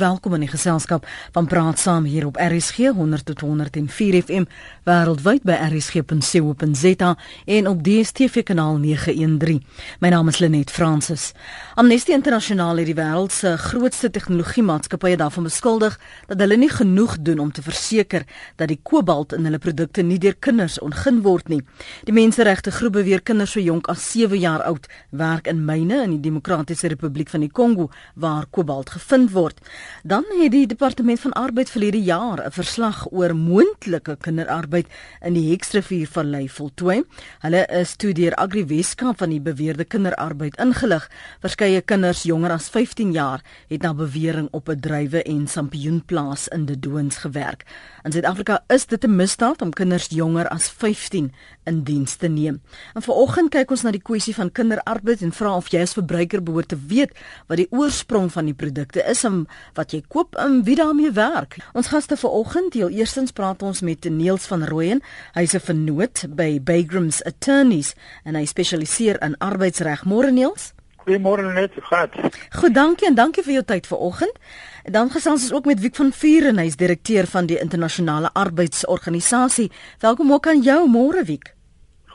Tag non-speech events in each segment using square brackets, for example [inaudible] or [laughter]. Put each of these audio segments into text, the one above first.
Welkom in die geselskap van Praat Saam hier op RSG 100 tot 104 FM wêreldwyd by rsg.co.za en op DStv kanaal 913. My naam is Lenet Fransis. Amnesty Internasionaal het die wêreld se grootste tegnologiemaatskappye daarvan beskuldig dat hulle nie genoeg doen om te verseker dat die kobalt in hulle produkte nie deur kinders ongin word nie. Die menseregte groep beweer kinders so jonk as 7 jaar oud werk in myne in die Demokratiese Republiek van die Kongo waar kobalt gevind word. Dan het die departement van arbeid verlede jaar 'n verslag oor moontlike kinderarbeid in die Heksrivier Vallei voltooi. Hulle is toe deur Agri Weskaap van die beweerde kinderarbeid ingelig. Verskeie kinders jonger as 15 jaar het na bewering op 'n druiwe en sampioenplaas in De Doons gewerk. In Suid-Afrika is dit 'n misdaad om kinders jonger as 15 in diens te neem. En vanoggend kyk ons na die kwessie van kinderarbeid en vra of jy as verbruiker behoort te weet wat die oorsprong van die produkte is en wat jy koop en wie daarmee werk. Ons gaste vanoggend, heel eerstens praat ons met Neels van Rooyen. Hy's 'n vernoot by Baygrams Attorneys en hy spesialiseer in arbeidsreg. Môre Neels. Goeiemôre net, dit? Goed, dankie en dankie vir jou tyd vanoggend. Dan gesels ons ook met Wiek van Vuren, hy's direkteur van die internasionale arbeidsorganisasie. Welkom ook aan jou, môre Wiek.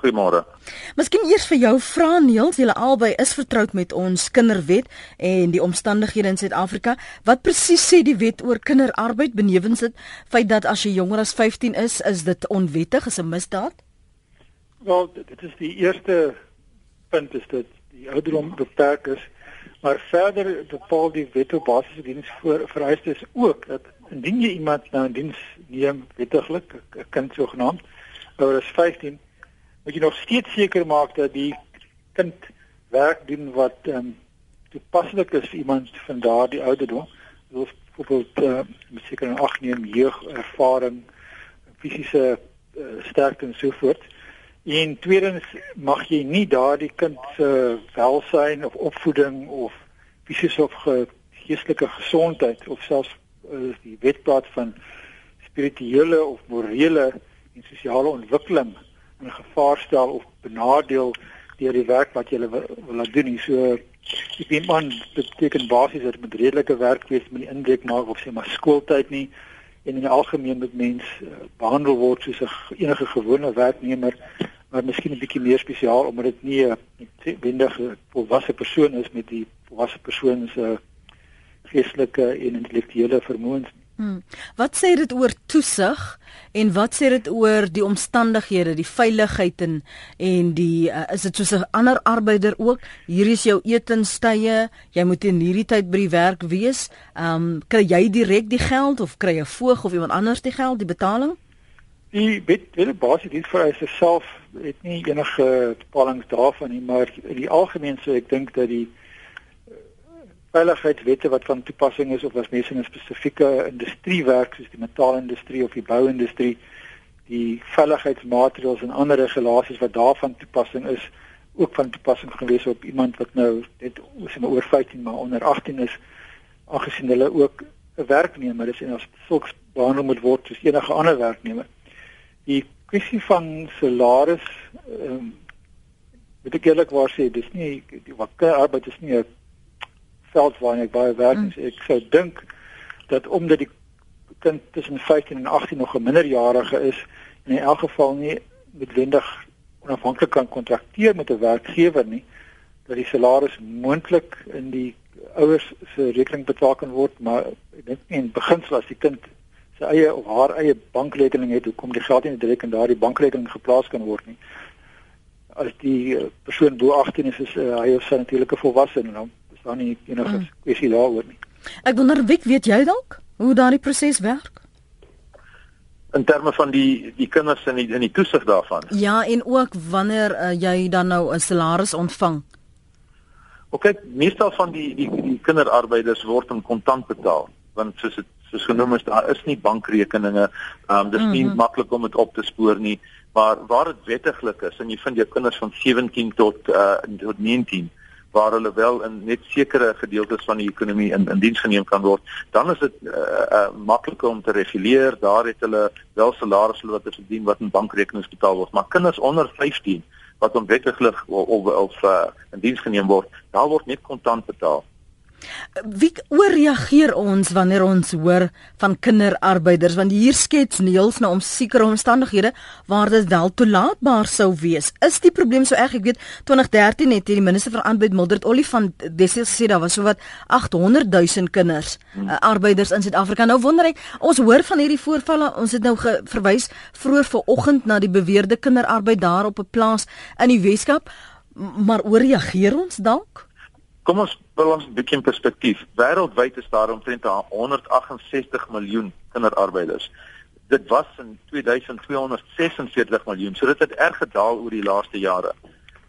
Goeiemôre. Miskien eers vir jou vra Niels, julle albei is vertroud met ons kinderwet en die omstandighede in Suid-Afrika. Wat presies sê die wet oor kinderarbeid benewens dit feit dat as jy jonger as 15 is, is dit onwettig, is 'n misdaad? Wel, dit is die eerste punt is dit die ouderdom beperk is, maar verder bepaal die wet op basiese diens voor vereistes ook dat indien jy iemand nou in diens neem wettiglik, 'n kind sogenaamd, ouer as 15 moet jy nog steeds seker maak dat die kind werk doen wat ehm um, toepaslik is vir iemand van daardie ouderdom. Soos byvoorbeeld uh, seker 'n agneem jeug ervaring, fisiese uh, sterkte en so voort. En tweedens mag jy nie daardie kind se welsyn of opvoeding of fisiese of ge geestelike gesondheid of selfs uh, die wetplaat van spirituele of morele en sosiale ontwikkeling in gevaar stel of benadeel deur die werk wat jy wil, wil laat doen. So ek dink man beteken basies dat met redelike werk wees met die indruk maak of sê maar skooltyd nie en in die algemeen met mens uh, behandel word soos 'n enige gewone werknemer maar miskien 'n bietjie meer spesiaal omdat dit nie 'n wendige volwasse persoon is met die volwasse persoon se geestelike en intellektuele vermoëns nie. Hmm. Wat sê dit oor toesig en wat sê dit oor die omstandighede, die veiligheid en en die uh, is dit soos 'n ander arbeider ook? Hier is jou etenstye, jy moet in hierdie tyd by die werk wees. Ehm um, kry jy direk die geld of kry 'n voog of iemand anders die geld, die betaling? Die wet, wet basies dit vir jouself het nie enige bepalings daarvan nie, maar in die algemeen sou ek dink dat die veiligheidswette wat van toepassing is of as mense in 'n spesifieke industrie werk soos die metaalindustrie of die bouindustrie die veiligheidsmaatreëls en ander regulasies wat daarvan toepassing is ook van toepassing gewees op iemand wat nou net sê maar oor 15 maar onder 18 is aangesien hulle ook 'n werknemer is en as sulks behandel moet word soos enige ander werknemer. Die kwessie van salaris ehm um, moet ek eerlikwaar sê dis nie die wat arbeid is nie 'n veld waarin ek baie werk mm. ek sou dink dat omdat die kind tussen 15 en 18 nog 'n minderjarige is en in elk geval nie noodwendig onafhanklik kan kontrakteer met 'n werkgewer nie dat die salaris moontlik in die ouers se rekening betaal kan word maar ek dink nie in beginsel as die kind sy eie of haar eie bankrekening het hoekom die geld nie direk in daardie bankrekening geplaas kan word nie as die persoon bo 18 is is uh, hy of sy natuurlik 'n volwassene nou daar nie enige mm. kwessie daaroor nie. Ek wonder wie weet jy dalk hoe daardie proses werk? In terme van die die kinders in die in die toesig daarvan. Ja, en ook wanneer uh, jy dan nou 'n salaris ontvang. OK, meestal van die die die kinderarbeiders word in kontant betaal, want soos dit soos genoem is, daar is nie bankrekeninge. Ehm um, dis nie mm -hmm. maklik om dit op te spoor nie, maar waar dit wettiglik is en jy vind jou kinders van 17 tot uh tot 19 waar hulle wel in net sekere gedeeltes van die ekonomie in in diens geneem kan word, dan is dit uh, uh, makliker om te reguleer. Daar het hulle wel salarisse wat hulle verdien wat in bankrekenings betaal word, maar kinders onder 15 wat onwettiglik of of, of uh, in diens geneem word, daar word net kontant betaal. Wie ooreageer ons wanneer ons hoor van kinderarbeiders want hier skets Neels nou om sekere omstandighede waar dit wel toelaatbaar sou wees. Is die probleem so erg? Ek weet 2013 het die minister van Arbeid Mildred Olifant desies gesê daar was so wat 800 000 kinders uh, arbeiders in Suid-Afrika. Nou wonder ek, ons hoor van hierdie voorvalle. Ons het nou verwys vroeër vanoggend na die beweerde kinderarbeid daar op 'n plaas in die Weskaap. Maar ooreageer ons dalk? Kom ons wil ons 'n bietjie perspektief. Wêreldwyd is daar omtrent 168 miljoen kinderarbeiders. Dit was in 2246 miljoen. So dit het erg gedaal oor die laaste jare.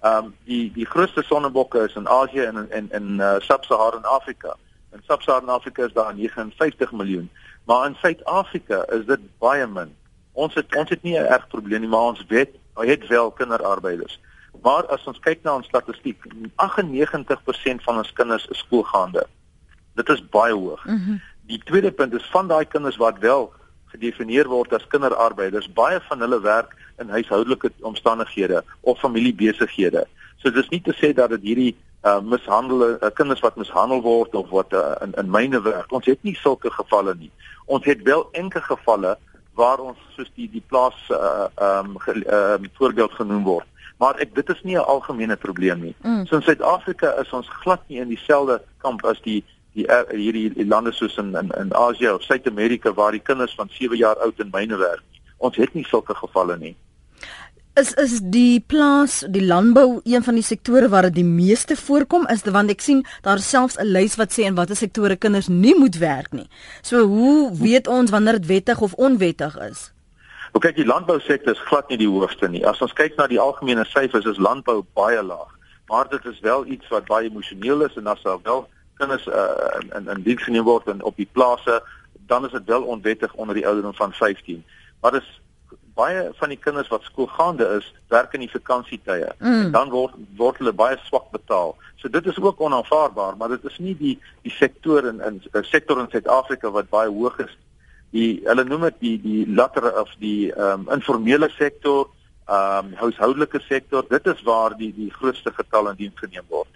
Ehm um, die die grootste sonnebokke is in Asië en in in uh, Sub-Saharan Afrika. In Sub-Saharan Afrika is daar 59 miljoen, maar in Suid-Afrika is dit baie min. Ons het ons het nie 'n erg probleem nie, maar ons weet, ons het wel kinderarbeiders. Maar as ons kyk na ons statistiek, 98% van ons kinders is skoolgaande. Dit is baie hoog. Mm -hmm. Die tweede punt is van daai kinders wat wel gedefinieer word as kinderarbeiders, baie van hulle werk in huishoudelike omstandighede of familiebesighede. So dis nie te sê dat dit hierdie uh mishandelde uh, kinders wat mishandel word of wat uh, in in myne werk. Ons het nie sulke gevalle nie. Ons het wel enkele gevalle waar ons soos die die plaas uh um ehm uh, voorbeeld genoem word maar ek dit is nie 'n algemene probleem nie. Mm. So in Suid-Afrika is ons glad nie in dieselfde kamp as die die hierdie die lande soos in in, in Asië of Suid-Amerika waar die kinders van 7 jaar oud in myne werk. Ons het nie sulke gevalle nie. Is is die plaas, die landbou een van die sektore waar dit die meeste voorkom is, want ek sien daar selfs 'n lys wat sê in watter sektore kinders nie moet werk nie. So hoe weet ons wanneer dit wettig of onwettig is? Ook kyk die landbousektor is glad nie die hoogste nie. As ons kyk na die algemene syfers is landbou baie laag. Maar dit is wel iets wat baie emosioneel is en as daar wel kinders uh, in in diens geneem word en op die plase, dan is dit wel onwettig onder die ouderdom van 15. Maar dis baie van die kinders wat skoolgaande is, werk in die vakansietye. Mm. Dan word word hulle baie swak betaal. So dit is ook onaanvaarbaar, maar dit is nie die die sektor in in 'n sektor in Suid-Afrika wat baie hoog is die hulle noem dit die die latere of die ehm um, informele sektor, ehm um, huishoudelike sektor, dit is waar die die grootste getal in diens geneem word.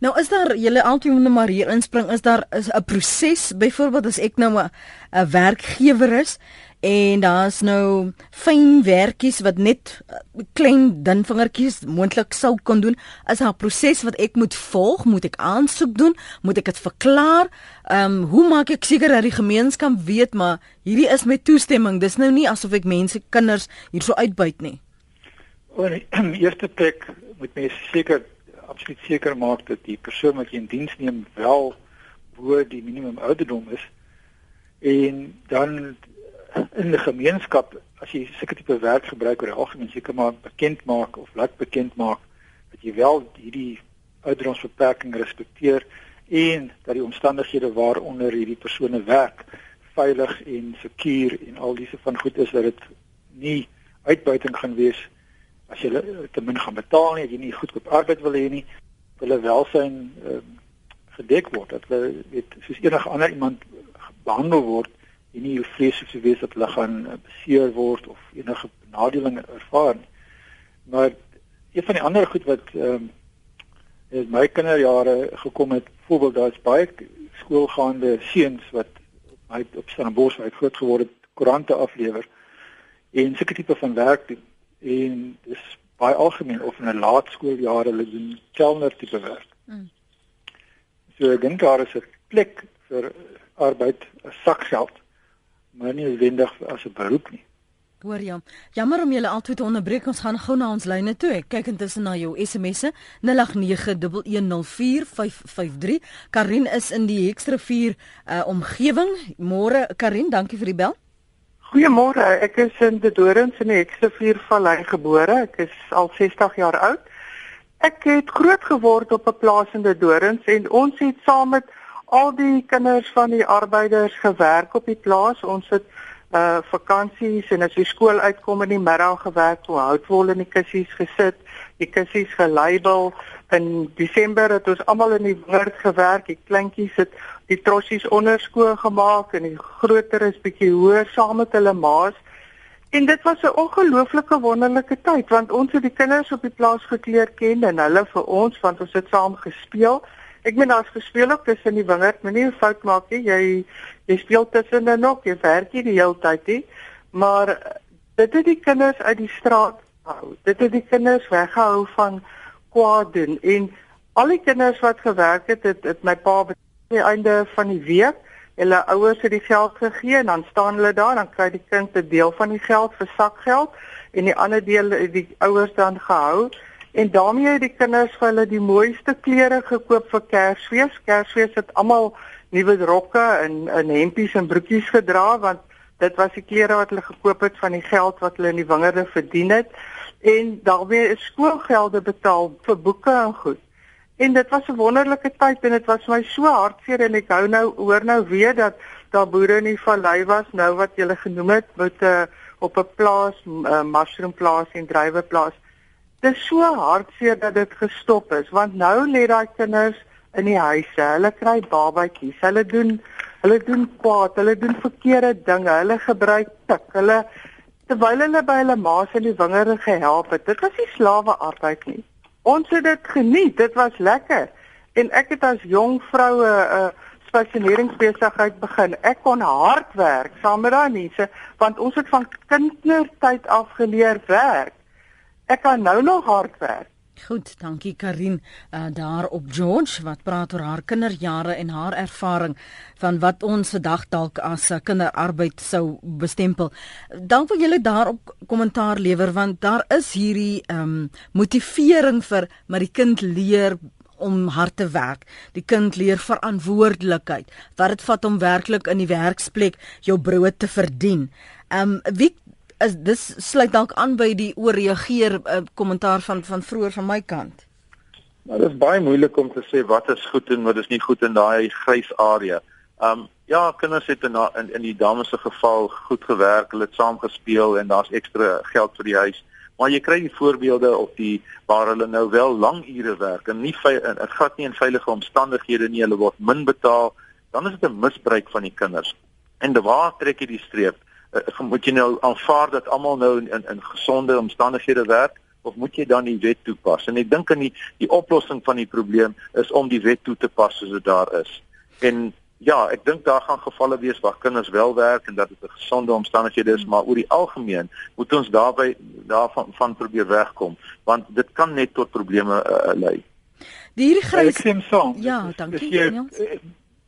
Nou is daar julle altyd maar hier inspring is daar 'n proses byvoorbeeld as ek nou 'n werkgewer is en daar's nou fyn werkies wat net uh, klein dun vingertjies moontlik sou kon doen. Is 'n proses wat ek moet volg? Moet ek aansoek doen? Moet ek dit verklaar? Ehm um, hoe maak ek seker dat die gemeenskap weet maar hierdie is met toestemming. Dis nou nie asof ek mense kinders hierso uitbuit nie. [clears throat] In die eerste plek moet mens seker absoluut seker maak dat die persoon wat jy in diens neem wel bo die minimum ouderdom is. En dan in die gemeenskap as jy seker tipe werk gebruik oor die algemeen seker maar bekend maak of laat bekend maak dat jy wel hierdie ouderdomsbeperking respekteer en dat die omstandighede waaronder hierdie persone werk veilig en sekuur en al diese van goed is dat dit nie uitbuiting gaan wees as jy te min gaan betaal nie, jy nie goedkoop arbeid wil hê nie, hulle welsyn uh, gedek word dat hulle weet soos enige ander iemand behandel word en nie hoe vreeslik sou wees dat hulle gaan eh, beseer word of enige benadeling ervaar nie. Maar een van die ander goed wat ehm um, in my kinderjare gekom het, byvoorbeeld daar's baie skoolgaande seuns wat my op Stellenbosch ek groot geword het, koerante aflewer en sulke tipe van werk doen. En dis baie algemeen of in 'n laerskooljare hulle doen kelner tipe werk. Mm. So ek dink daar is 'n plek vir arbeid, 'n sakgeld maar nie noodwendig as 'n beroep nie. Hoor jy? Jammer om julle altyd te onderbreek. Ons gaan gou na ons lyne toe. Ek kyk intussen na jou SMS'e 0891104553. Karin is in die Hexrivier uh, omgewing. Môre Karin, dankie vir die bel. Goeiemôre. Ek is in De Dorings in die Hexrivier Vallei gebore. Ek is al 60 jaar oud. Ek het groot geword op 'n plaas in De Dorings en ons het saam met al die kinders van die arbeiders gewerk op die plaas. Ons het uh vakansies en as jy skool uitkom in die middag gewerk, so houtwol in die kussies gesit, die kussies gelabel. In Desember het ons almal in die wingerd gewerk. Die kleintjies het die trossies onderskoon gemaak en die groter is bietjie hoër saam met hulle maas. En dit was 'n ongelooflike wonderlike tyd want ons het die kinders op die plaas gekleer ken en hulle vir ons want ons het saam gespeel Ek meen daar's gespeel ook tussen die wingerd, moenie 'n fout maak nie. Jy jy speel tussen en nog, jy werk nie die hele tyd nie. Maar dit het die kinders uit die straat gehou. Dit het die kinders weggehou van kwaad doen en al die kinders wat gewerk het, het, het my pa aan die einde van die week hulle ouers het die geld gegee en dan staan hulle daar dan kry die kind 'n deel van die geld vir sakgeld en die ander deel het die ouers dan gehou en daarmee het die kinders vir hulle die mooiste klere gekoop vir Kersfees. Kersfees het almal nuwe rokke en en hempies en broekies gedra want dit was die klere wat hulle gekoop het van die geld wat hulle in die wingerde verdien het en daarmee is skoolgelde betaal vir boeke en goed. En dit was 'n wonderlike tyd en dit was my so hartseer en ek hou nou hoor nou weer dat daar boere in die vallei was nou wat jy gele genoem het met 'n uh, op 'n plaas, 'n uh, mushroom plaas en druiweplaas. Dit is so hartseer dat dit gestop is want nou lê daai kinders in die huise. Hulle kry babatjies. Hulle doen hulle doen kwaad, hulle doen verkeerde dinge. Hulle gebruik tik. Hulle terwyl hulle by hulle ma's in die wingerde gehelp het. Dit was nie slawe arbeid nie. Ons het dit geniet. Dit was lekker. En ek het as jong vroue 'n uh, spesialiseringsbesigheid begin. Ek kon hard werk saam met daai mense want ons het van kindertyd af geleer werk. Ek kan nou nog hard werk. Goed, dankie Karin uh, daar op George wat praat oor haar kinderjare en haar ervaring van wat ons vandag dalk as 'n kinderarbeid sou bestempel. Dank vir julle daarop kommentaar lewer want daar is hierdie ehm um, motivering vir maar die kind leer om hard te werk. Die kind leer verantwoordelikheid. Wat dit vat om werklik in die werksplek jou brood te verdien. Ehm um, wie is dis sluit dalk aan by die ooreageer uh, kommentaar van van vroeër van my kant. Nou dis baie moeilik om te sê wat is goed en wat is nie goed in daai grys area. Um ja, kinders het in in, in die dames se geval goed gewerk, hulle het saam gespeel en daar's ekstra geld vir die huis. Maar jy kry die voorbeelde op die waar hulle nou wel lang ure werk en nie dit gaan nie in veilige omstandighede nie, hulle word min betaal, dan is dit 'n misbruik van die kinders. En waar trek jy die streep? Uh, moet jy nou aanvaar dat almal nou in, in in gesonde omstandighede werk of moet jy dan die wet toepas? En ek dink aan die die oplossing van die probleem is om die wet toe te pas soos dit daar is. En ja, ek dink daar gaan gevalle wees waar kinders wel werk en dat dit 'n gesonde omstandighede is, maar oor die algemeen moet ons daarby daarvan van probeer wegkom want dit kan net tot probleme uh, lei. Die hierdie grys Ek stem saam. Ja, dankie. Jy, eh,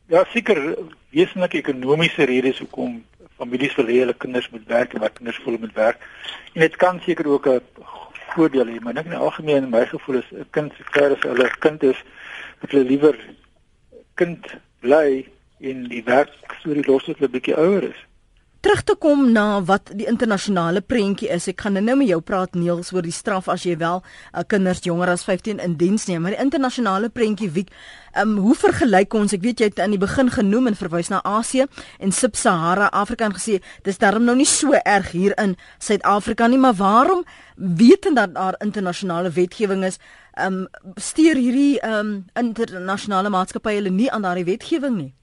ja, seker wesenlike ekonomiese redes hoekom families wil hê hulle kinders moet werk en wat kinders voel moet werk. En dit kan seker ook 'n voordeel hê, maar ek in algemeen in my gevoel is 'n kind se kêre as hulle kind is, dat hulle liewer kind bly in die werk storie los tot hulle bietjie ouer is terug te kom na wat die internasionale prentjie is. Ek gaan nou met jou praat Niels oor die straf as jy wel uh, kinders jonger as 15 in diens neem. Maar die internasionale prentjie wie ehm um, hoe vergelyk ons? Ek weet jy het aan die begin genoem en verwys na Asië en Sub-Sahara Afrika en gesê dis darm nou nie so erg hier in Suid-Afrika nie, maar waarom wetend dat daar internasionale wetgewing is, ehm um, steur hierdie ehm um, internasionale maatskappye hulle nie aan daardie wetgewing nie?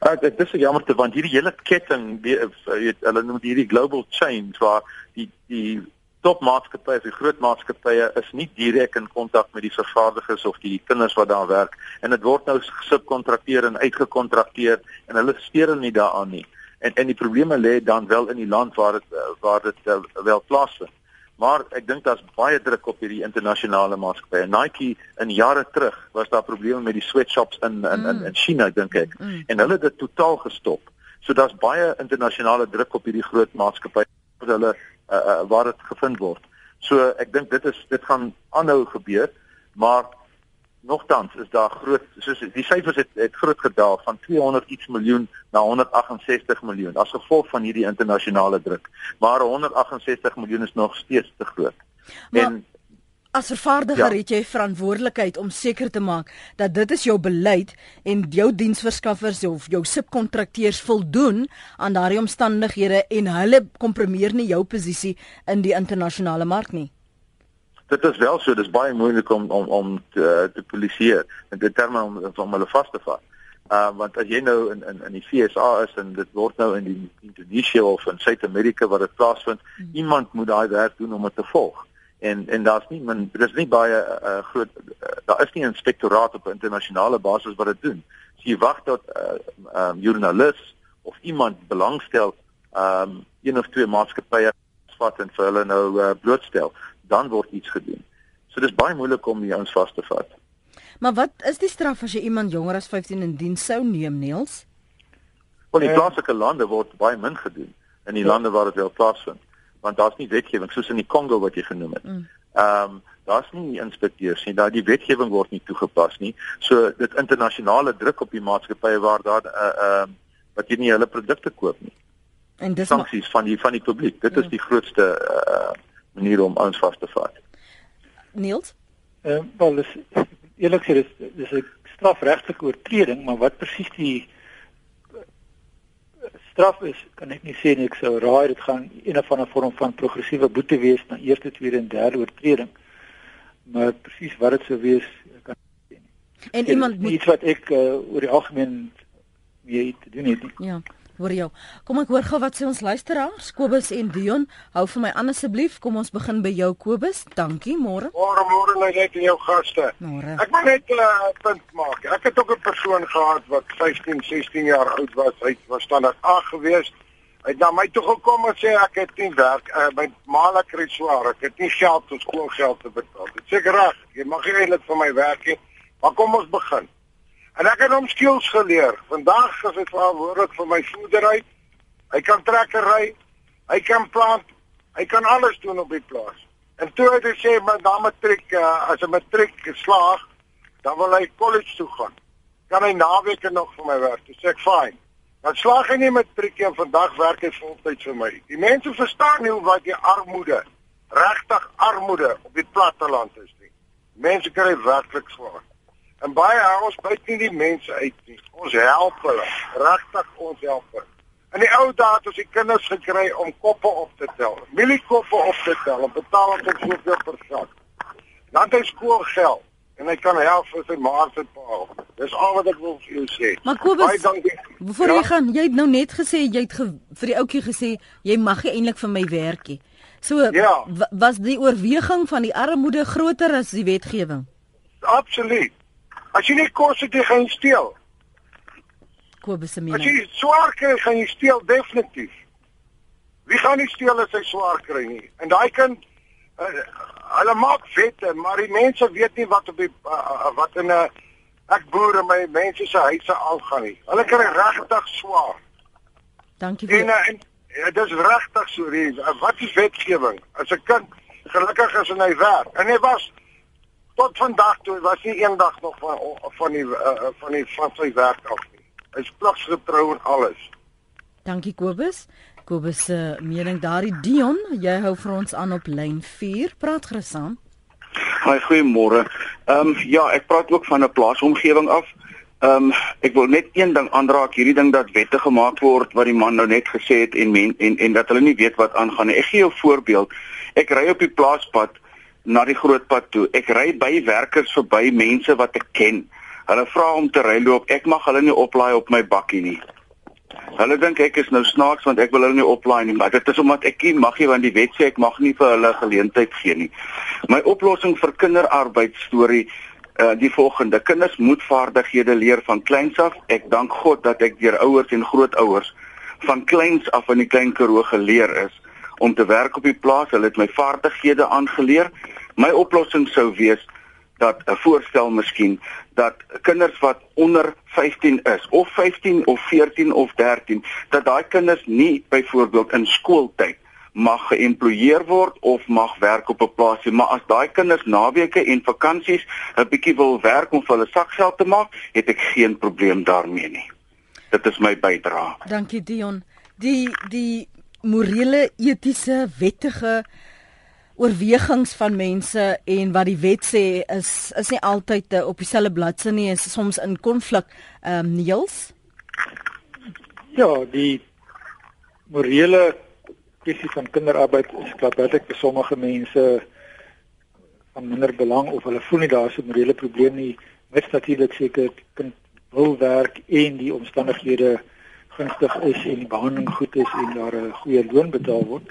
Uh, dit is jammer te want hierdie hele ketting weet hulle noem hierdie global chain waar die die topmaatskappye, die groot maatskappye is nie direk in kontak met die vervaardigers of die kinders wat daar werk en dit word nou gesubkontrakteer en uitgekontrakteer en hulle steur nie daaraan nie. En en die probleme lê dan wel in die land waar dit waar dit wel plaasvind. Maar ek dink daar's baie druk op hierdie internasionale maatskappye. Nike in jare terug was daar probleme met die sweatshops in in in, in China dink ek. Mm. En hulle het dit totaal gestop. So daar's baie internasionale druk op hierdie groot maatskappye wat hulle uh, uh, waar dit gevind word. So ek dink dit is dit gaan aanhou gebeur, maar Nogtans is daar groot soos die syfers het het groot gedaal van 200 iets miljoen na 168 miljoen as gevolg van hierdie internasionale druk. Maar 168 miljoen is nog steeds te groot. Maar, en as vervaardiger ja. het jy verantwoordelikheid om seker te maak dat dit is jou beleid en jou diensverskaffers of jou subkontrakteurs voldoen aan daardie omstandighede en hulle kompromieer nie jou posisie in die internasionale mark nie dit is wel so, dis baie moeilik om om om te te polisieer en dit terme om om hulle vas te vat. Uh want as jy nou in in in die FSA is en dit word nou in die Indonesië of in Suid-Amerika waar dit plaasvind, hmm. iemand moet daai werk doen om dit te volg. en en daar's nie min dis nie baie uh, groot uh, daar is nie 'n inspektoraat op 'n internasionale basis wat dit doen. As jy wag tot 'n uh, um, joernalis of iemand belangstel um een of twee maatskappye vat en vir hulle nou uh, blootstel, dan word iets gedoen. So dis baie moeilik om die ouens vas te vat. Maar wat is die straf as jy iemand jonger as 15 in diens sou neem, Niels? Wel, in plaaslike lande word baie min gedoen in die ja. lande waar dit wel plaasvind want daar's nie wetgewing soos in die Kongo wat jy genoem het. Mm. Ehm um, daar's nie inspekteurs nie. Daai die wetgewing word nie toegepas nie. So dit internasionale druk op die maatskappye waar daar 'n uh, eh, ehm uh, wat jy nie hulle produkte koop nie. En dis sanksies van die van die publiek. Dit ja. is die grootste uh, manier om ons vas te vat. Niels? Ehm uh, wel dis eerlik sê dis dis 'n strafregtelike oortreding, maar wat presies die straf is, kan ek nie sê nie. Ek sou raai dit gaan een of ander vorm van progressiewe boete wees na eerste, tweede en derde oortreding. Maar presies wat dit sou wees, kan ek sê nie. En iemand moet iets wat ek uh, oor die algemeen mee te doen het nie. Ja hoor jou. Kom ek hoor gou wat sê ons luisteraars, Kobus en Dion. Hou vir my aan asseblief. Kom ons begin by jou Kobus. Dankie, môre. Môre môre nou net aan jou gaste. Môre. Ek wil net 'n uh, punt maak. Ek het ook 'n persoon gehad wat 15, 16 jaar oud was. Hy was standaard A gewees. Hy het na my toe gekom en sê ek het nie werk. Uh, my maal kry swaar. Ek het nie geld om skoolgeld te betaal. Ek sê reg, jy mag nie eintlik vir my werk nie. Maar kom ons begin. En ek het hom skills geleer. Vandag is hy verantwoordelik vir my voedery. Hy kan trekker ry. Hy kan plant. Hy kan alles doen op die plaas. En toe het hy sê maar dan matriek uh, as 'n matriek geslaag, dan wil hy college toe gaan. Kan hy naweke nog vir my werk? Dis ek fyn. Dan slaag hy nie matriek en vandag werk hy voltyds vir my. Die mense verstaan nie hoe wat die armoede, regtig armoede op die platteland is nie. Mense kry werklik swaar. En baie ons byt nie die mense uit nie. Ons help hulle. Regtig ons help hulle. In die ou dae het ons die kinders gekry om koppe op te tel. Mieliekoppe op te tel en betaal ons soveel per sak. Dan het hy skoolgeld en hy kan help vir sy ma se pa. Dis al wat ek wil vir jou sê. Maar Kobus, voor ja? jy gaan, jy het nou net gesê jy het ge, vir die ouetjie gesê jy mag nie eintlik vir my werk nie. So ja. was die oorweging van die armoede groter as die wetgewing? Absoluut. As jy nie kos het, jy gaan steel. Kobus se mening. As jy swaar kry, gaan jy steel definitief. Wie gaan nie steel as hy swaar kry nie? En daai kind uh, hulle maak wette, maar die mense weet nie wat op die uh, wat in 'n uh, ek boere my mense se huise aangaan nie. Hulle kry regtig swaar. Dankie vir. En, en ja, dit is regtig so, wat is wetgewing? As 'n kind gelukkig is in hy werk en hy was tot vandag toe was nie eendag nog van van die uh, van die van sy werk af nie. Hy's pligsgetrou en alles. Dankie Kobus. Kobus se uh, mening daardie Dion, jy hou vir ons aan op lyn 4. Praat gerus aan. Haai, goeiemôre. Ehm um, ja, ek praat ook van 'n plaasomgewing af. Ehm um, ek wil net een ding aanraak, hierdie ding dat wette gemaak word wat die man nou net gesê het en men, en en dat hulle nie weet wat aangaan nie. Ek gee jou 'n voorbeeld. Ek ry op die plaaspad na die groot pad toe. Ek ry by werkers verby mense wat ek ken. Hulle vra om te ry loop. Ek mag hulle nie oplaai op my bakkie nie. Hulle dink ek is nou snaaks want ek wil hulle nie oplaai nie, maar dit is omdat ek nie mag nie want die wet sê ek mag nie vir hulle geleentheid gee nie. My oplossing vir kinderarbeid storie uh die volgende. Kinders moet vaardighede leer van kleins af. Ek dank God dat ek deur ouers en grootouers van kleins af in die klein Karoo geleer is om te werk op die plaas. Hulle het my vaardighede aangeleer. My oplossing sou wees dat 'n voorstel miskien dat kinders wat onder 15 is of 15 of 14 of 13 dat daai kinders nie byvoorbeeld in skooltyd mag geëmploieer word of mag werk op 'n plaasie maar as daai kinders naweke en vakansies 'n bietjie wil werk om vir hulle sakgeld te maak het ek geen probleem daarmee nie dit is my bydrae dankie Dion die die morele, etiese, wettige oorwegings van mense en wat die wet sê is is nie altyd uh, op dieselfde bladsy nie, is soms in konflik. Ehm um, Niels? Ja, die morele kwessie van kinderarbeid is klaarlik vir sommige mense van minder belang of hulle voel nie daar is 'n morele probleem nie. Mens natuurlik seker kind wil werk en die omstandighede gunstig is en die behandeling goed is en daar 'n goeie loon betaal word.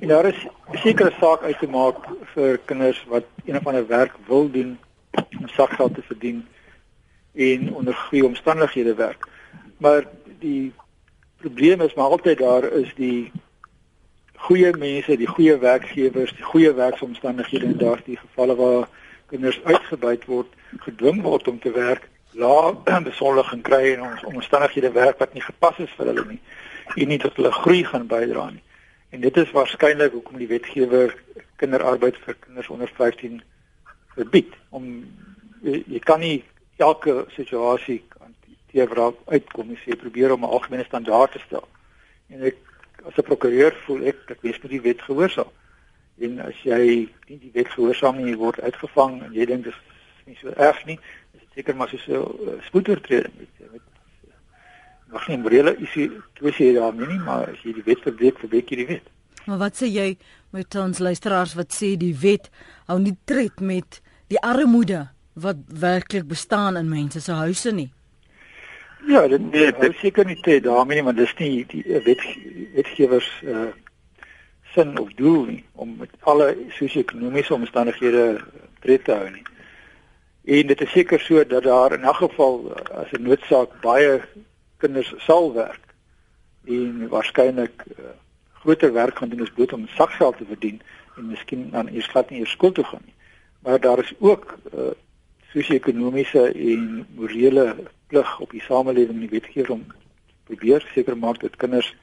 En daar is 'n sekere saak uit te maak vir kinders wat een of ander werk wil doen om sakgeld te verdien en onder goeie omstandighede werk. Maar die probleem is maar altyd daar is die goeie mense, die goeie werkgewers, die goeie werksomstandighede en daar is die gevalle waar kinders uitgebuit word, gedwing word om te werk, lae [clears throat] besoldiging kry en ons omstandighede werk wat nie gepas is vir hulle nie en nie tot hulle groei gaan bydra nie. En dit is waarskynlik hoekom die wetgewer kinderarbeid vir kinders onder 15 verbied om jy, jy kan nie elke situasie hanteer uitkom as jy probeer om 'n algemene standaard te stel. En ek as 'n prokureur voel ek dat mens moet die wet gehoorsaam. En as jy nie die wet gehoorsaam nie, word uitgevang en jy dink dis nie so erg nie, is dit seker maar so 'n uh, spoedertreding met met nog nie morele isie kwessie daarmee nie, maar as jy die wet verbreek, verbreek jy die wet. Maar wat sê jy met ons luisteraars wat sê die wet hou nie tred met die armoede wat werklik bestaan in mense se huise nie? Ja, dit nee, dit seker nie te daarmee nie, maar dis nie die wet wetgewers uh sin of doel nie om met alle sosio-ekonomiese omstandighede tred te hou nie. En dit is seker so dat daar in 'n geval as 'n noodsaak baie kinders sal werk en waarskynlik uh, groter werk gaan doen as bloot om sakgeld te verdien en miskien dan eers glad nie eers skool toe gaan nie. Maar daar is ook uh sosio-ekonomiese en morele plig op die samelewing en die wetgewing om probeer seker maak dat kinders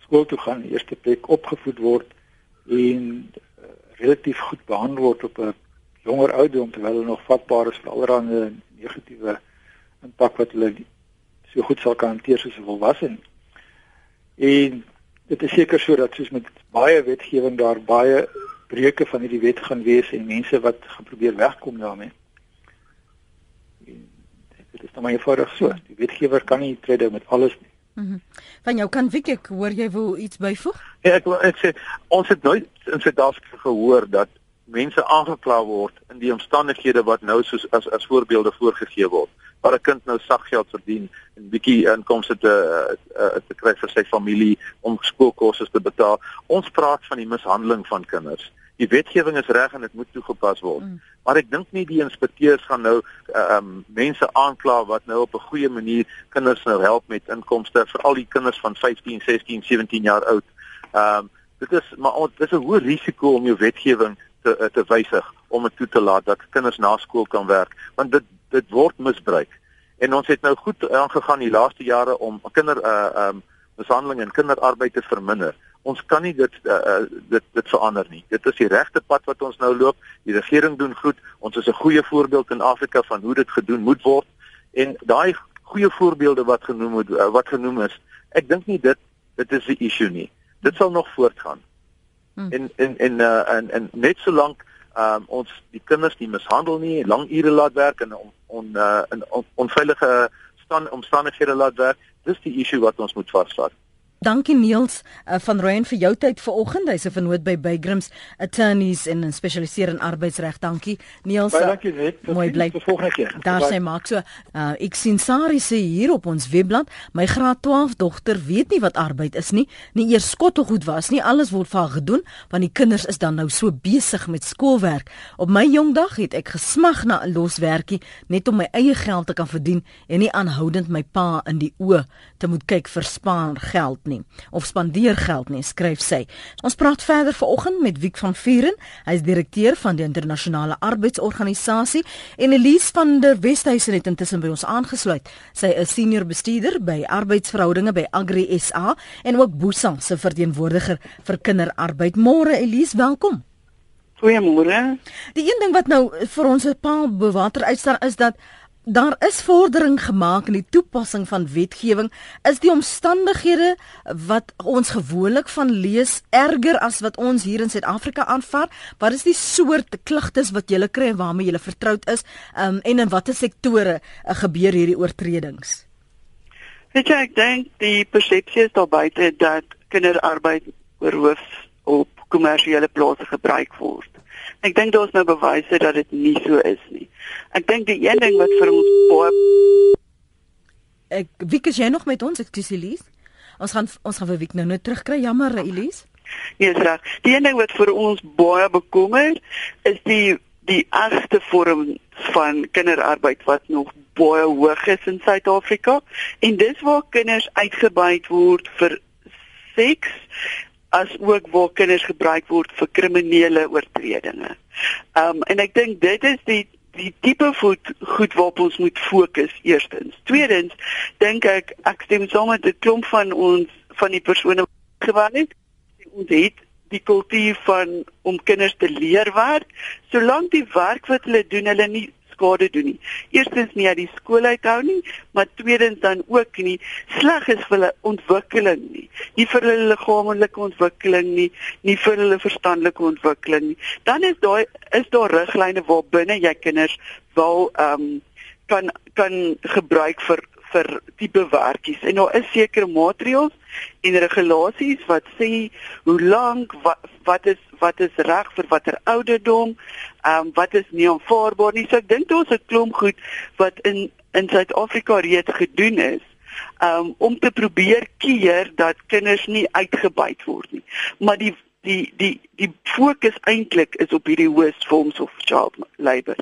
skool toe gaan, eerste plek opgevoed word en uh, relatief goed behandel word op 'n jonger ouderdom terwyl hulle nog vatbaar is vir allerlei negatiewe impak wat hulle so goed sal kan hanteer soos 'n volwassene. En dit is seker so dat soos met baie wetgewing daar baie breuke van hierdie wet gaan wees en mense wat geprobeer wegkom daarmee. Dit is nou maar eenvoudig so. Die wetgewer kan nie trede met alles nie. Mhm. Mm van jou kan Wiek ek hoor jy wil iets byvoeg? Ja, ek wil ek sê ons het nooit in Suid-Afrika gehoor dat mense aangekla word in die omstandighede wat nou soos as as voorbeelde voorgegee word. Waar 'n kind nou saggeld verdien en bietjie inkomste te uh, te kry vir sy familie om skoolkosse te betaal. Ons praat van die mishandeling van kinders die wetgewing is reg en dit moet toegepas word. Mm. Maar ek dink nie die inspekteurs gaan nou ehm um, mense aankla wat nou op 'n goeie manier kinders nou help met inkomste vir al die kinders van 15, 16, 17 jaar oud. Ehm um, dit is maar dit is 'n hoë risiko om jou wetgewing te eh, te wysig om dit toe te laat dat kinders na skool kan werk want dit dit word misbruik. En ons het nou goed aangegaan die laaste jare om kinder uh um, mishandeling en kinderarbeid te verminder ons kan nie dit uh, dit dit verander nie. Dit is die regte pad wat ons nou loop. Die regering doen goed. Ons is 'n goeie voorbeeld in Afrika van hoe dit gedoen moet word. En daai goeie voorbeelde wat genoem word uh, wat genoem is, ek dink nie dit dit is die issue nie. Dit sal nog voortgaan. Hmm. En en en uh, en en net solank um, ons die kinders nie mishandel nie, lang ure laat werk en on, on uh, in on, onveilige stand omstandighede laat werk, dis die issue wat ons moet vasvat. Dankie Niels uh, van Ryan vir jou tyd vanoggend. Hy's 'n vernoot by Bygrams Attorneys en spesialiseer in arbeidsreg. Dankie Niels. Baie dankie net. Mooi bly. Tot volgende keer. Daar sê maak so. Uh, ek sien Sari sê hier op ons webblad, my graad 12 dogter weet nie wat arbeid is nie. Nie eers skottelgoed was nie. Alles word vir haar gedoen want die kinders is dan nou so besig met skoolwerk. Op my jong dag het ek gesmag na 'n loswerkie net om my eie geld te kan verdien en nie aanhoudend my pa in die oë te moet kyk vir spaar geld nie nie of spandeer geld nie, skryf sy. Ons praat verder vanoggend met Wiek van Vieren. Hy is direkteur van die internasionale arbeidsorganisasie en Elise van der Westhuizen het intussen by ons aangesluit. Sy is senior bestuurder by arbeidsverhoudinge by Agri SA en ook Boesa se verteenwoordiger vir kinderarbeid. Môre Elise, welkom. Goeiemôre. Die een ding wat nou vir ons 'n paar bewater uitstaan is dat Daar is vordering gemaak in die toepassing van wetgewing. Is die omstandighede wat ons gewoonlik van lees erger as wat ons hier in Suid-Afrika aanvaar? Wat is die soort klagtes wat jy kry en waarmee jy vertroud is? Um, en in watter sektore uh, gebeur hierdie oortredings? Weet jy, ek dink die persepsie is daar buite dat kinderarbeid oorhoof op kommersiële plase gebruik word. Ek dink daar's nou bewyse dat dit nie so is nie. Ek dink die een ding wat vir ons baie Ek wie is jy nog met ons? Ekskuus Elise. Ons gaan ons gaan vir Wiek nou net terugkry. Jammer Elise. Nee, is reg. Die een ding wat vir ons baie bekommer is die die ergste vorm van kinderarbeid wat nog baie hoog is in Suid-Afrika en dis waar kinders uitgebuit word vir seks as ook waar kinders gebruik word vir kriminele oortredinge. Um en ek dink dit is die die tipe voet goed waarop ons moet fokus eerstens. Tweedens dink ek ek stem saam met 'n klomp van ons van die persone gewaar het. Ons het die kultuur van om kinders te leer werk, solank die werk wat hulle doen hulle nie skade doen nie. Eerstens nie uit die skool uithou nie, maar tweedens dan ook nie sleg is vir hulle ontwikkeling nie. Nie vir hulle liggaamlike ontwikkeling nie, nie vir hulle verstandelike ontwikkeling nie. Dan is daar is daar riglyne waar binne jy kinders wel ehm um, kan kan gebruik vir vir tipe werkies en daar is sekere maatreëls en regulasies wat sê hoe lank wat, wat is wat is reg vir watter ouderdom, ehm um, wat is nie aanvaarbaar nie. So ek dink daar's 'n klomp goed wat in in Suid-Afrika reeds gedoen is um, om te probeer keer dat kinders nie uitgebuit word nie. Maar die die die die fokus eintlik is op hierdie worst forms of child labour.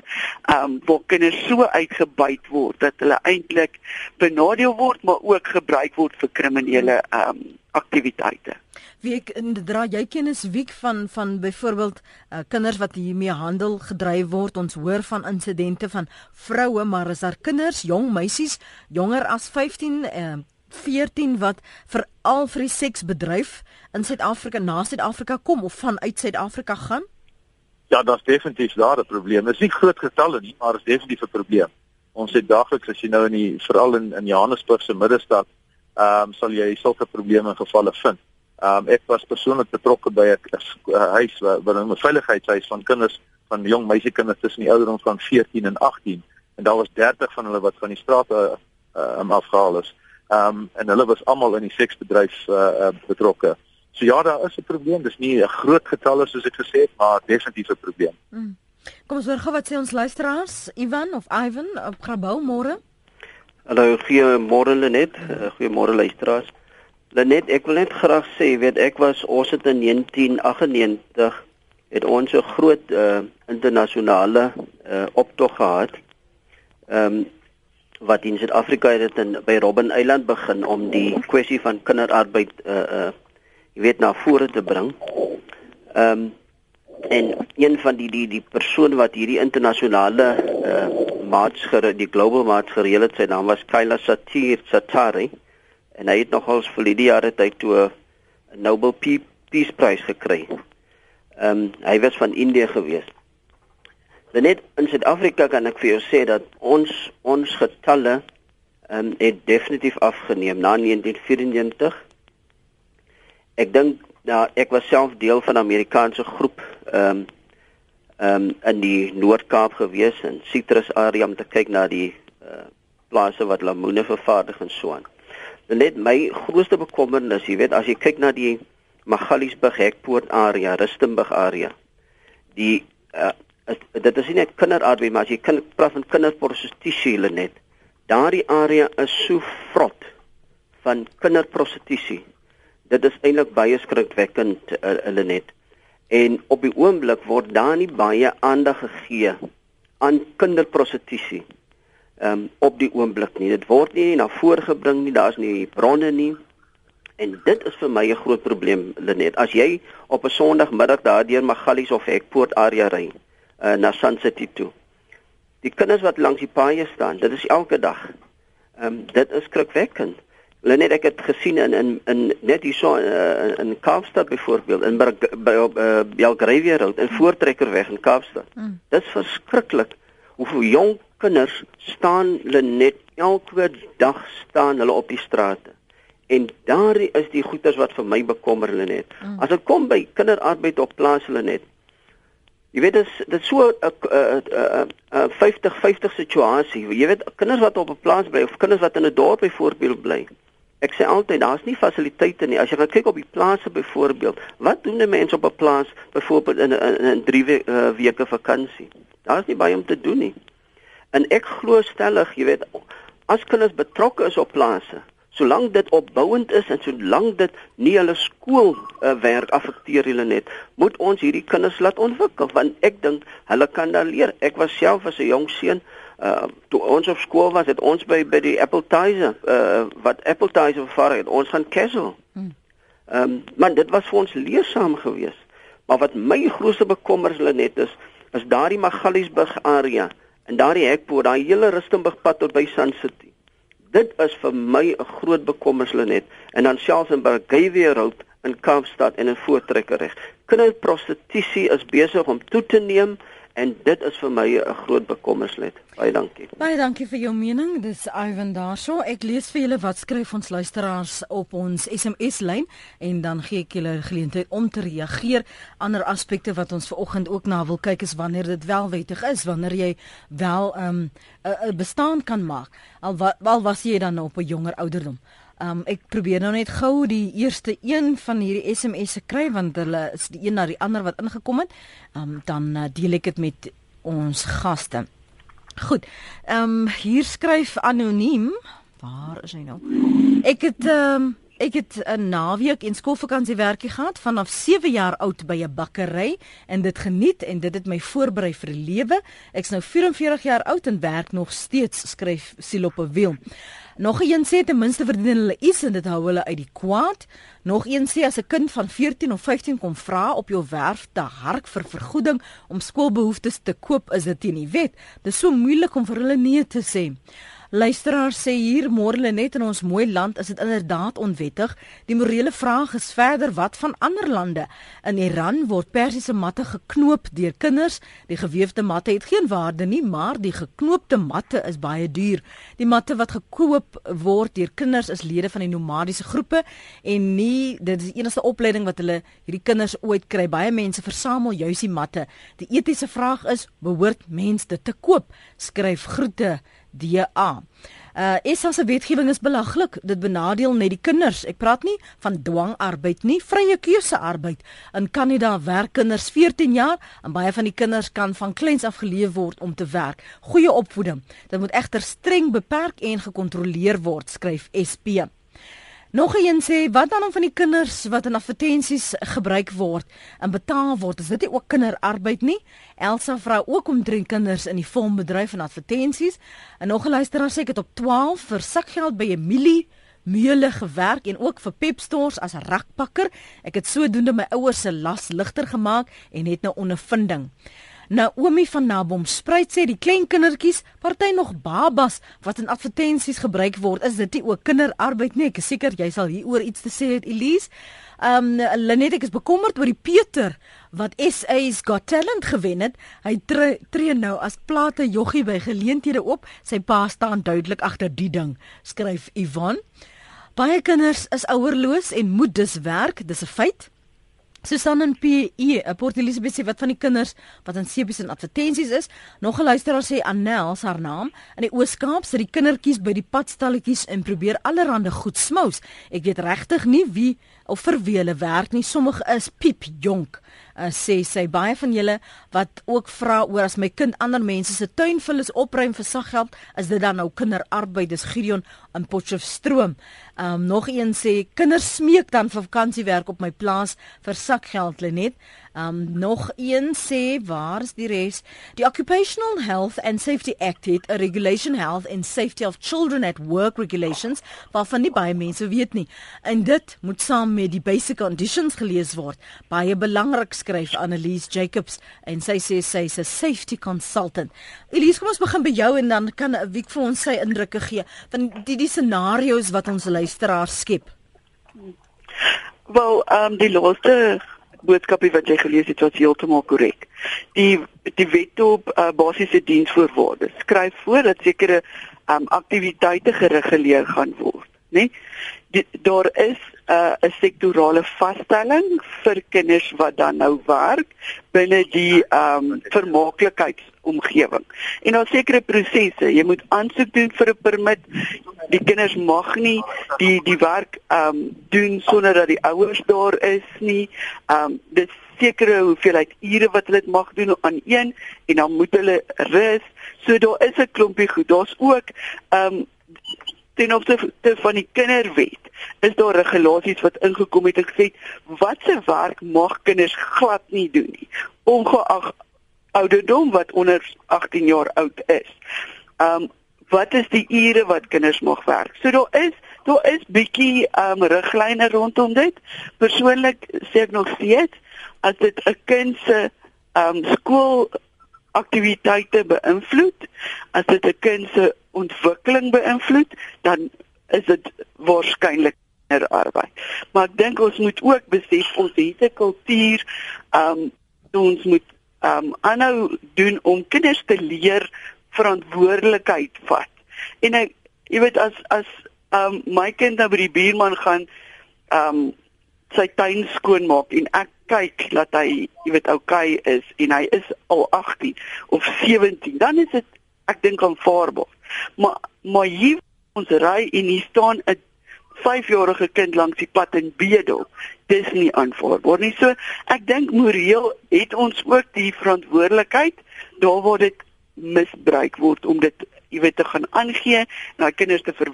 Um waar kinders so uitgebuit word dat hulle eintlik benadeel word maar ook gebruik word vir kriminele um aktiwiteite. Wie dra jy kennis wie van van byvoorbeeld uh, kinders wat hiermee handel gedryf word. Ons hoor van insidente van vroue, maar is daar kinders, jong meisies, jonger as 15 uh, 14 wat veral vir die seksbedryf in Suid-Afrika na Suid-Afrika kom of vanuit Suid-Afrika gaan? Ja, daar's definitief daar 'n probleem. Dit is nie groot getalle nie, maar is definitief 'n probleem. Ons het daagliks as jy nou in die veral in in Johannesburg se middestad, ehm um, sal jy sulke probleme en gevalle vind. Ehm um, ek was persoonlik betrokke by 'n huis waar 'n veiligheidshuis van kinders van jong meisiekinders tussen die ouderdom van 14 en 18 en daar was 30 van hulle wat van die strate ehm um, afgehaal is. Ehm um, en hulle was almal in die seksbedryf uh, uh, betrokke. So ja, daar is 'n probleem. Dis nie 'n groot getal soos ek gesê het, maar definitief 'n probleem. Mm. Kom ons hoor gou wat sê ons luisteraars, Ivan of Ivan op Grabouw môre. Hallo, goeiemôre Lenet. Uh, goeiemôre luisteraars. Lenet, ek wil net graag sê, weet ek was ons het in 1998 het ons 'n groot uh, internasionale uh, optog gehad. Ehm um, wat in Suid-Afrika het in by Robben Eiland begin om die kwessie van kinderarbeid uh uh jy weet na vore te bring. Ehm um, en een van die die die persoon wat hierdie internasionale uh maats gere die global maats gereël het sy naam was Kayla Satir Satari en hy het nogals vir die jare tyd toe 'n Nobel Peace Prize gekry. Ehm um, hy was van Indië geweest. Net in Suid-Afrika kan ek vir jou sê dat ons ons getalle um, het definitief afgeneem na 1994. Ek dink nou ek was self deel van 'n Amerikaanse groep ehm um, ehm um, in die Noord-Kaap gewees in Citrus area om te kyk na die uh, plase wat lemoene vervaardig en so aan. Net my grootste bekommernis, jy weet, as jy kyk na die Magaliesburg Hekpoort area, Rustenburg area, die uh, is, dit is nie net kinderarbeid maar as jy kind praat van kinderprostitusie hulle net. Daardie area is so vrot van kinderprostitusie. Dit is eintlik baie skrikwekkend uh, hulle net. En op die oomblik word daar nie baie aandag gegee aan kinderprostitusie um, op die oomblik nie. Dit word nie na voorgebring nie daar's nie bronne nie. En dit is vir my 'n groot probleem Lenet. As jy op 'n Sondagmiddag daardeur Magalies of Hekpoort area ry uh, na Sun City toe. Die kinders wat langs die paaie staan, dit is elke dag. Ehm um, dit is skrikwekkend. Hulle net ek het gesien in in in net hierso uh, in Kaapstad byvoorbeeld in by op uh, Belgravia Road in Voortrekkerweg in Kaapstad. Mm. Dit is verskriklik hoeveel jong kinders staan hulle net elke dag staan hulle op die strate. En daar is die goeters wat vir my bekommer hulle net. Mm. As dit kom by kinderarbeid op plaas hulle net. Jy weet dit is dit is so 'n 50 50 situasie. Jy weet kinders wat op 'n plaas bly of kinders wat in 'n dorp byvoorbeeld bly. Ek sê altyd daar's nie fasiliteite nie. As jy kyk op die plase byvoorbeeld, wat doen 'n mens op 'n plaas byvoorbeeld in 'n 'n 3 we, uh, weke vakansie? Daar's nie baie om te doen nie. En ek glo stellig, jy weet, as kinders betrokke is op plase, Solank dit opbouend is en solank dit nie hulle skool uh, werk affekteer hulle net, moet ons hierdie kinders laat ontwikkel want ek dink hulle kan daar leer. Ek was self as 'n jong seun uh toe ons op skool was, het ons by by die appetizer uh wat appetizer vervaar het, ons gaan kessel. Hmm. Ehm um, man, dit was vir ons leersaam geweest. Maar wat my grootste bekommers hulle net is, is daardie Magaliesburg area en daardie hekpoort, daai hele Rustenburg pad tot by Sun City. Dit is vir my 'n groot bekommers Lenet en dan selfs in Burgavia Road in Kaapstad en in Voortrekkerreg. Kinderprostitusie is besig om toe te neem en dit is vir my 'n groot bekommernis. Baie dankie. Baie dankie vir jou mening. Dis Ivan daarso. Ek lees vir julle wat skryf ons luisteraars op ons SMS lyn en dan gee ek julle geleentheid om te reageer. Ander aspekte wat ons vanoggend ook na wil kyk is wanneer dit wel wettig is, wanneer jy wel 'n um, 'n bestaan kan maak. Al wat al was jy dan op 'n jonger ouderdom. Um ek probeer nou net gou die eerste een van hierdie SMS'e kry want hulle is die een na die ander wat ingekom het. Um dan uh, deel ek dit met ons gaste. Goed. Um hier skryf anoniem. Waar is hy nou? Ek het um ek het 'n naweek en skoolvakansie werkie gehad vanaf 7 jaar oud by 'n bakkery en dit geniet en dit het my voorberei vir die lewe. Ek's nou 44 jaar oud en werk nog steeds skryf Siloppe Wiel. Nog een sê ten minste verdien hulle iets en dit hou hulle uit die kwaad. Nog een sê as 'n kind van 14 of 15 kom vra op jou werf te hark vir vergoeding om skoolbehoeftes te koop, is dit teen die wet. Dit is so moeilik om vir hulle nee te sê. Luisteraars sê hier môre net in ons mooi land is dit inderdaad onwettig. Die morele vraag is verder wat van ander lande? In Iran word persiese matte geknoop deur kinders. Die geweefde matte het geen waarde nie, maar die geknoopte matte is baie duur. Die matte wat gekoop word deur kinders is lede van die nomadiese groepe en nie dit is die enigste opleiding wat hulle hierdie kinders ooit kry. Baie mense versamel juis die matte. Die etiese vraag is, behoort mense dit te koop? Skryf groete DA. Uh ESA se wetgewing is belaglik. Dit benadeel net die kinders. Ek praat nie van dwangarbeid nie, vrye keuse arbeid. In Kanada werk kinders 14 jaar en baie van die kinders kan van kleins af geleef word om te werk. Goeie opvoeding. Dit moet egter streng beperk en gekontroleer word, skryf SP. Nog een sê wat dan om van die kinders wat in advertensies gebruik word en betaal word, is dit nie ook kinderarbeid nie? Elsa vra ook om drie kinders in die vormbedryf en advertensies. En nog 'n luisteraar sê ek het op 12 vir sakgeld by Emilie Meule gewerk en ook vir Pep Stores as rakpakker. Ek het sodoende my ouers se las ligter gemaak en het nou ondervinding. Naomi van Nabom spruit sê die klein kindertjies, party nog babas wat in advertensies gebruik word, is dit nie ook kinderarbeid nie? Ek is seker jy sal hieroor iets te sê het Elise. Um Lenet ek is bekommerd oor die Pieter wat SA's Got Talent gewen het. Hy tree, tree nou as plate joggie by geleenthede op. Sy pa staan duidelik agter die ding, skryf Yvonne. Baie kinders is ouerloos en moet dus werk, dis 'n feit. Susan en PE, Port Elizabeth sê wat van die kinders wat in sepies en advertensies is. Nog 'n luisteraar sê Annel haar naam in die Oos-Kaap sit die kindertjies by die padstalletjies en probeer allerlei goed smous. Ek weet regtig nie wie of vir wie hulle werk nie. Sommige is piep jonk. Uh, sê sy baie van julle wat ook vra oor as my kind ander mense se tuinvul is opruim vir saggeld, is dit dan nou kinderarbeid? Dis Gideon in Potchefstroom. Um nog een sê kinders smeek dan vir vakansiewerk op my plaas vir sakgeld Lenet. Um nog een sê waar is die res? Die Occupational Health and Safety Act het 'n regulation health and safety of children at work regulations waarvan nie baie mense weet nie. En dit moet saam met die basic conditions gelees word. Baie belangrik skryf Annelies Jacobs en sy sê sy is 'n safety consultant. Elise, kom ons begin by jou en dan kan wie vir ons sy indrukke gee van die die scenario's wat ons luisteraars skep. Wel, ehm um, die laaste boodskapie wat jy gelees het was heeltemal korrek. Die die wet op uh, basiese diensvoorwaardes skryf voor dat sekere um, aktiwiteite gereguleer gaan word, né? Nee? Daar is 'n uh, sektorale vaststelling vir kinders wat dan nou werk binne die ehm um, vermaaklikheidsomgewing. En daar sekere prosesse, jy moet aansoek doen vir 'n permit. Die kinders mag nie die die werk ehm um, doen sonder dat die ouers daar is nie. Ehm um, dit sekere hoeveelheid ure wat hulle dit mag doen aan een en dan moet hulle rus. So daar is 'n klompie goed. Daar's ook ehm um, ten opsigte van die kinderwet is daar regulasies wat ingekom het en gesê watse werk mag kinders glad nie doen nie ongeag ouderdom wat onder 18 jaar oud is. Um wat is die ure wat kinders mag werk? So daar is daar is bietjie um riglyne rondom dit. Persoonlik sê ek nog steeds as dit 'n kind se um skool aktiwiteite beïnvloed, as dit 'n kind se ontwikkeling beïnvloed, dan is dit waarskynlik arbeid. Maar ek dink ons moet ook besef ons het 'n kultuur um ons moet um aanhou doen om kinders te leer verantwoordelikheid vat. En ek jy weet as as um my kind nou by die buurman gaan um sy tuin skoon maak en ek kyk dat hy jy weet okay is en hy is al 18 of 17, dan is dit ek dink aanvaarbaar. Maar maar hier ons ry en hier staan 'n 5-jarige kind langs die pad in bedel. Dis nie aanvaarbaar nie. So ek dink moreel het ons ook die verantwoordelikheid daar waar dit misbruik word om dit jy weet te gaan aangee na kinders te ver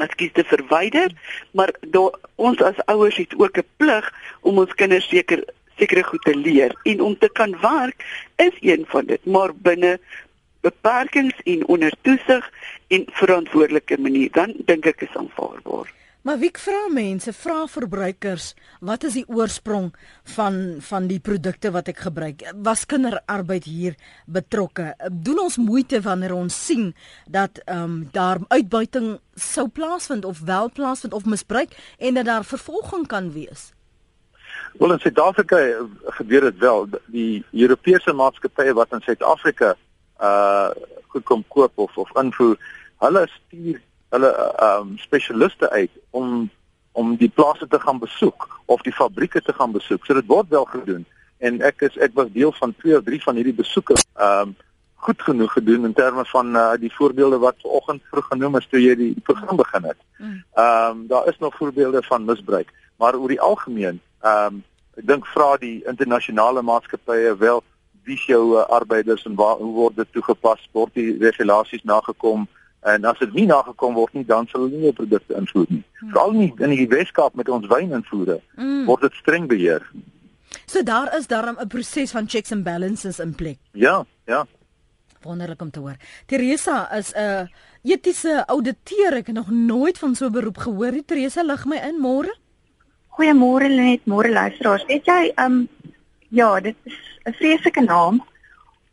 Ekskuus te verwyder, maar daar ons as ouers het ook 'n plig om ons kinders seker sekere goed te leer en om te kan werk is een van dit, maar binne beperkings en onder toesig en verantwoordelike manier dan dink ek is aanvaarbaar. Maar wie vra mense, vra verbruikers, wat is die oorsprong van van die produkte wat ek gebruik? Was kinderarbeid hier betrokke? Doen ons moeite wanneer ons sien dat ehm um, daar uitbuiting sou plaasvind of wel plaasvind of misbruik en dat daar vervolging kan wees? Wel in Suid-Afrika eh, gebeur dit wel. Die Europese maatskappye wat in Suid-Afrika uh goed kom koop of of invoer, hulle stuur hulle ehm um, spesialiste uit om om die plase te gaan besoek of die fabrieke te gaan besoek. So dit word wel gedoen en ek is ek was deel van twee of drie van hierdie besoeke. Ehm um, goed genoeg gedoen in terme van uh, die voorbeelde wat vanoggend vroeg genoem is toe jy die program begin het. Mm. Ehm um, daar is nog voorbeelde van misbruik, maar oor die algemeen ehm um, ek dink vra die internasionale maatskappye wel wie se jou uh, arbeiders en waar hoe word dit toegepas word die regulasies nagekom En as dit nie nagekom word nie, dan sal hulle nie produkte invoer nie. Hmm. Veral nie in die Weskaap met ons wyninvoere hmm. word dit streng beheer. So daar is daarom 'n proses van checks and balances in plek. Ja, ja. Wonderlik om te hoor. Teresa is 'n etiese ouditeur. Ek het nog nooit van so 'n beroep gehoor nie. Teresa, lig my in môre. Goeiemôre Lenet, môre luisteraars. Weet jy, ehm um, ja, dit is 'n vreeslike naam.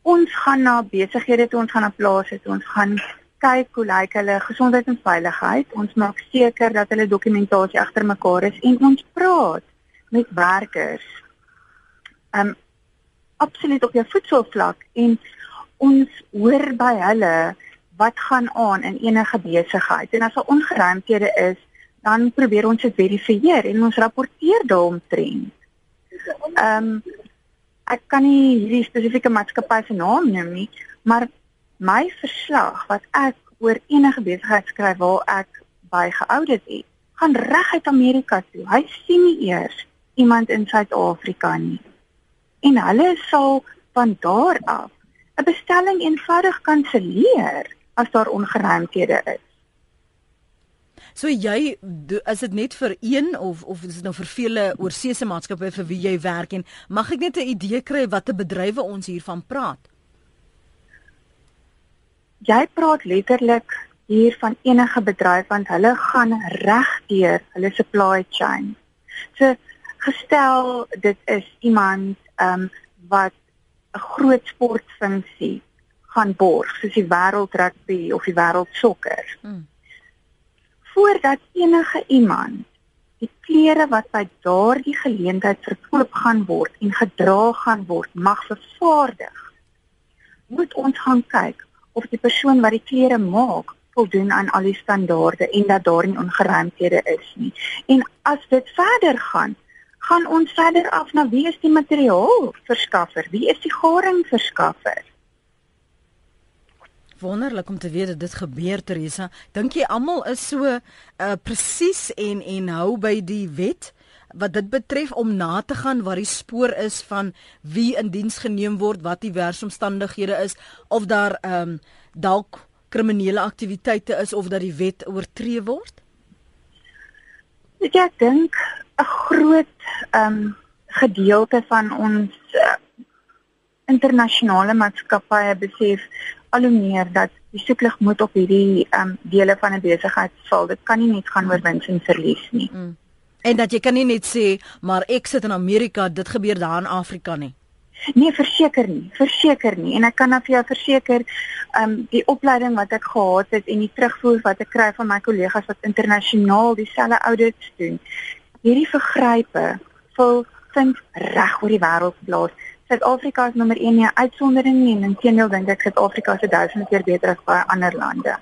Ons gaan na besighede toe, ons gaan na plase toe, ons gaan kyk hoe lyk hulle gesondheid en veiligheid. Ons maak seker dat hulle dokumentasie agter mekaar is en ons praat met werkers. Um absoluut op jou voetsoervlak en ons hoor by hulle wat gaan aan in enige besigheid. En as daar ongeruimthede is, dan probeer ons dit verifieer en ons rapporteer daaromtrent. Um ek kan nie hierdie spesifieke maatskappy se naam noem nie, maar my verslag wat ek oor enige besigheid skryf waar ek by geoudit het, gaan reg uit Amerika toe. Hy sien nie eers iemand in Suid-Afrika nie. En hulle sal van daar af 'n bestelling eenvoudig kanselleer as daar ongeruimthede is. So jy is dit net vir een of of is dit nou vir vele oorseese maatskappye vir wie jy werk en mag ek net 'n idee kry watter bedrywe ons hiervan praat? Jy praat letterlik hier van enige bedryf want hulle gaan regdeur hulle supply chain. So gestel dit is iemand um, wat 'n groot sportfunksie gaan borg soos die wêreld rugby of die wêreld sokker. Hmm. Voordat enige iemand die klere wat by daardie geleentheid verkoop gaan word en gedra gaan word mag vervaardig moet ons gaan kyk of die persoon wat die klere maak voldoen aan al die standaarde en dat daar nie ongeruimthede is nie. En as dit verder gaan, gaan ons verder af na wie is die materiaal verskaffer? Wie is die garing verskaffer? Wonderlik om te weet dat dit gebeur Teresa. Dink jy almal is so uh, presies en en hou by die wet? Wat dit betref om na te gaan waar die spoor is van wie in diens geneem word, wat die werksomstandighede is of daar ehm um, dalk kriminele aktiwiteite is of dat die wet oortree word? Ek dink 'n groot ehm um, gedeelte van ons uh, internasionale maatskappye besef al hoe meer dat die soeklig moet op hierdie ehm um, dele van 'n besigheid val. Dit kan nie net gaan oor wins en verlies nie. Mm. En dat jy kan nie net sê maar ek sit in Amerika, dit gebeur daar in Afrika nie. Nee, verseker nie, verseker nie. En ek kan af jou verseker, ehm um, die opleiding wat ek gehad het en die terugvoer wat ek kry van my kollegas wat internasionaal dieselfde audits doen. Hierdie vergrype vul vind reg oor die wêreld plaas. Suid-Afrika is nommer 1 nie uitsondering nie en inteendeel dink ek Suid-Afrika is 1000 keer beter as baie ander lande.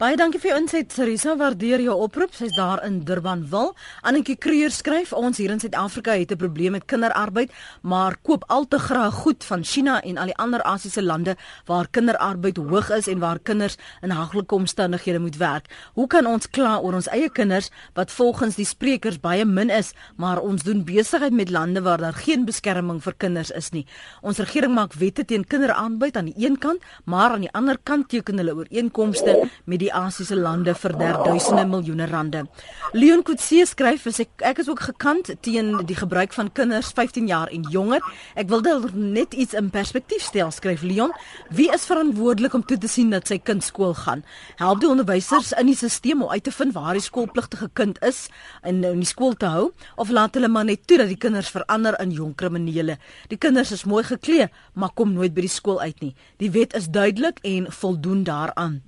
Baie dankie vir jou insig, Sarisa. Waardeer jou oproep. Sy's daar in Durbanville. Annetjie Kreur skryf: "Ons hier in Suid-Afrika het 'n probleem met kinderarbeid, maar koop al te graag goed van China en al die ander Asiëse lande waar kinderarbeid hoog is en waar kinders in haglike omstandighede moet werk. Hoe kan ons kla oor ons eie kinders wat volgens die sprekers baie min is, maar ons doen besigheid met lande waar daar geen beskerming vir kinders is nie? Ons regering maak wette teen kinderarbeid aan die een kant, maar aan die ander kant teken hulle ooreenkomste met die die Asiëse lande vir duisende miljoene rande. Leon Kutse skryf as ek ek is ook gekant teen die gebruik van kinders 15 jaar en jonger. Ek wil dit net iets in perspektief stel, skryf Leon. Wie is verantwoordelik om toe te sien dat sy kind skool gaan? Help die onderwysers in die stelsel om uit te vind waar die skoolpligtige kind is en in die skool te hou of laat hulle maar net toe dat die kinders verander in jong kriminele? Die kinders is mooi geklee, maar kom nooit by die skool uit nie. Die wet is duidelik en voldoen daaraan.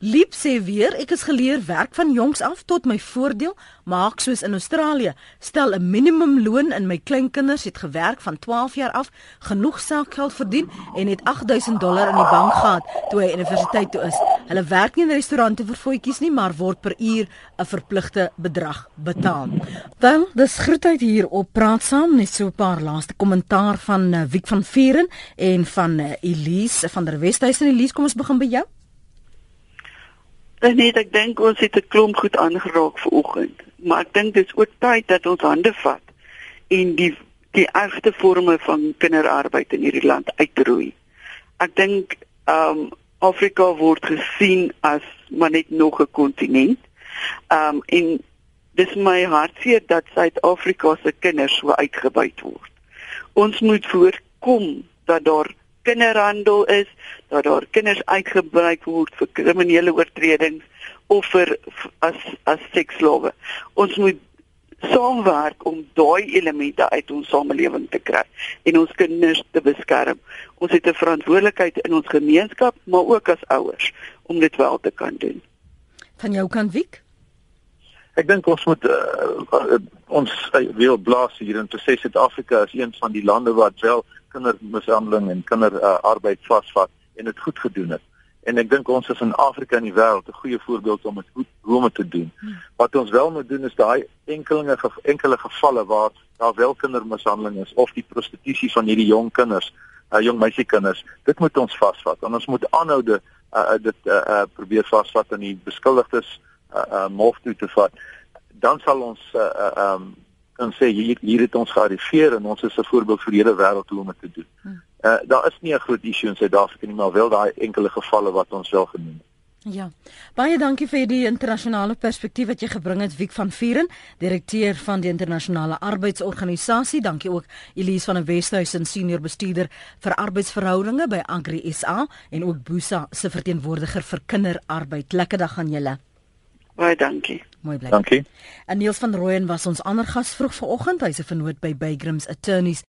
Liep sê weer, ek is geleer werk van jongs af tot my voordeel, maak soos in Australië, stel 'n minimumloon in my kleinkinders het gewerk van 12 jaar af, genoeg saakgeld verdien en het 8000 dollar in die bank gehad toe hy universiteit toe is. Hulle werk nie in restaurante vir voetjies nie, maar word per uur 'n verpligte bedrag betaal. Wel, dis groet uit hier op praat saam net so 'n paar laaste kommentaar van uh, Wiek van Vieren en van uh, Elise van der Westhuizen. Elise, kom ons begin by jou. Dis net ek dink ons het 'n klomp goed aangeraak vanoggend, maar ek dink dis ook tyd dat ons hande vat en die die ergste forme van kinderarbeid in hierdie land uitroei. Ek dink ehm um, Afrika word gesien as maar net nog 'n kontinent. Ehm um, en dis my hartseer dat Suid-Afrika se kinders so uitgebuit word. Ons moet voorkom dat daar kinderhandel is, dat daar kinders uitgebruik word vir kriminele oortredings of vir as as seksslawe. Ons moet saamwerk om daai elemente uit ons samelewing te kry en ons kinders te beskerm. Ons het 'n verantwoordelikheid in ons gemeenskap, maar ook as ouers om dit wel te kan doen. Van jou kant Wiek? Ek dink ons moet uh, ons uh, wil blaas hier in te sê Suid-Afrika is een van die lande wat wel kindermishandeling en kinderarbeid uh, vasvat en dit goed gedoen het. En ek dink ons is in Afrika en die wêreld 'n goeie voorbeeld om dit goed hoe te doen. Hmm. Wat ons wel moet doen is daai enkelinge enkele gevalle waar daar wel kindermishandeling is of die prostitusie van hierdie jong kinders, uh, jong meisiekinders, dit moet ons vasvat. En ons moet aanhoude uh, dit uh, uh, probeer vasvat en die beskuldigdes uh, uh, mof toe te vat. Dan sal ons uh, uh, um, kan sê hier hier het ons gearriveer en ons is 'n voorbeeld vir die hele wêreld hoe om dit te doen. Uh daar is nie 'n groot issue in Suid-Afrika nie, maar wel daai enkele gevalle wat ons wel genoem het. Ja. Baie dankie vir die internasionale perspektief wat jy gebring het Wiek van Vieren, direkteur van die internasionale arbeidsorganisasie. Dankie ook Elise van der Westhuizen, senior bestuurder vir arbeidsverhoudinge by Agri SA en ook Busa se verteenwoordiger vir kinderarbeid. Lekker dag aan julle. Baie dankie. Mooi bly. Dankie. En Niels van Rooyen was ons ander gas vroeg vanoggend. Hy's 'n vernoot by Bygrams Attorneys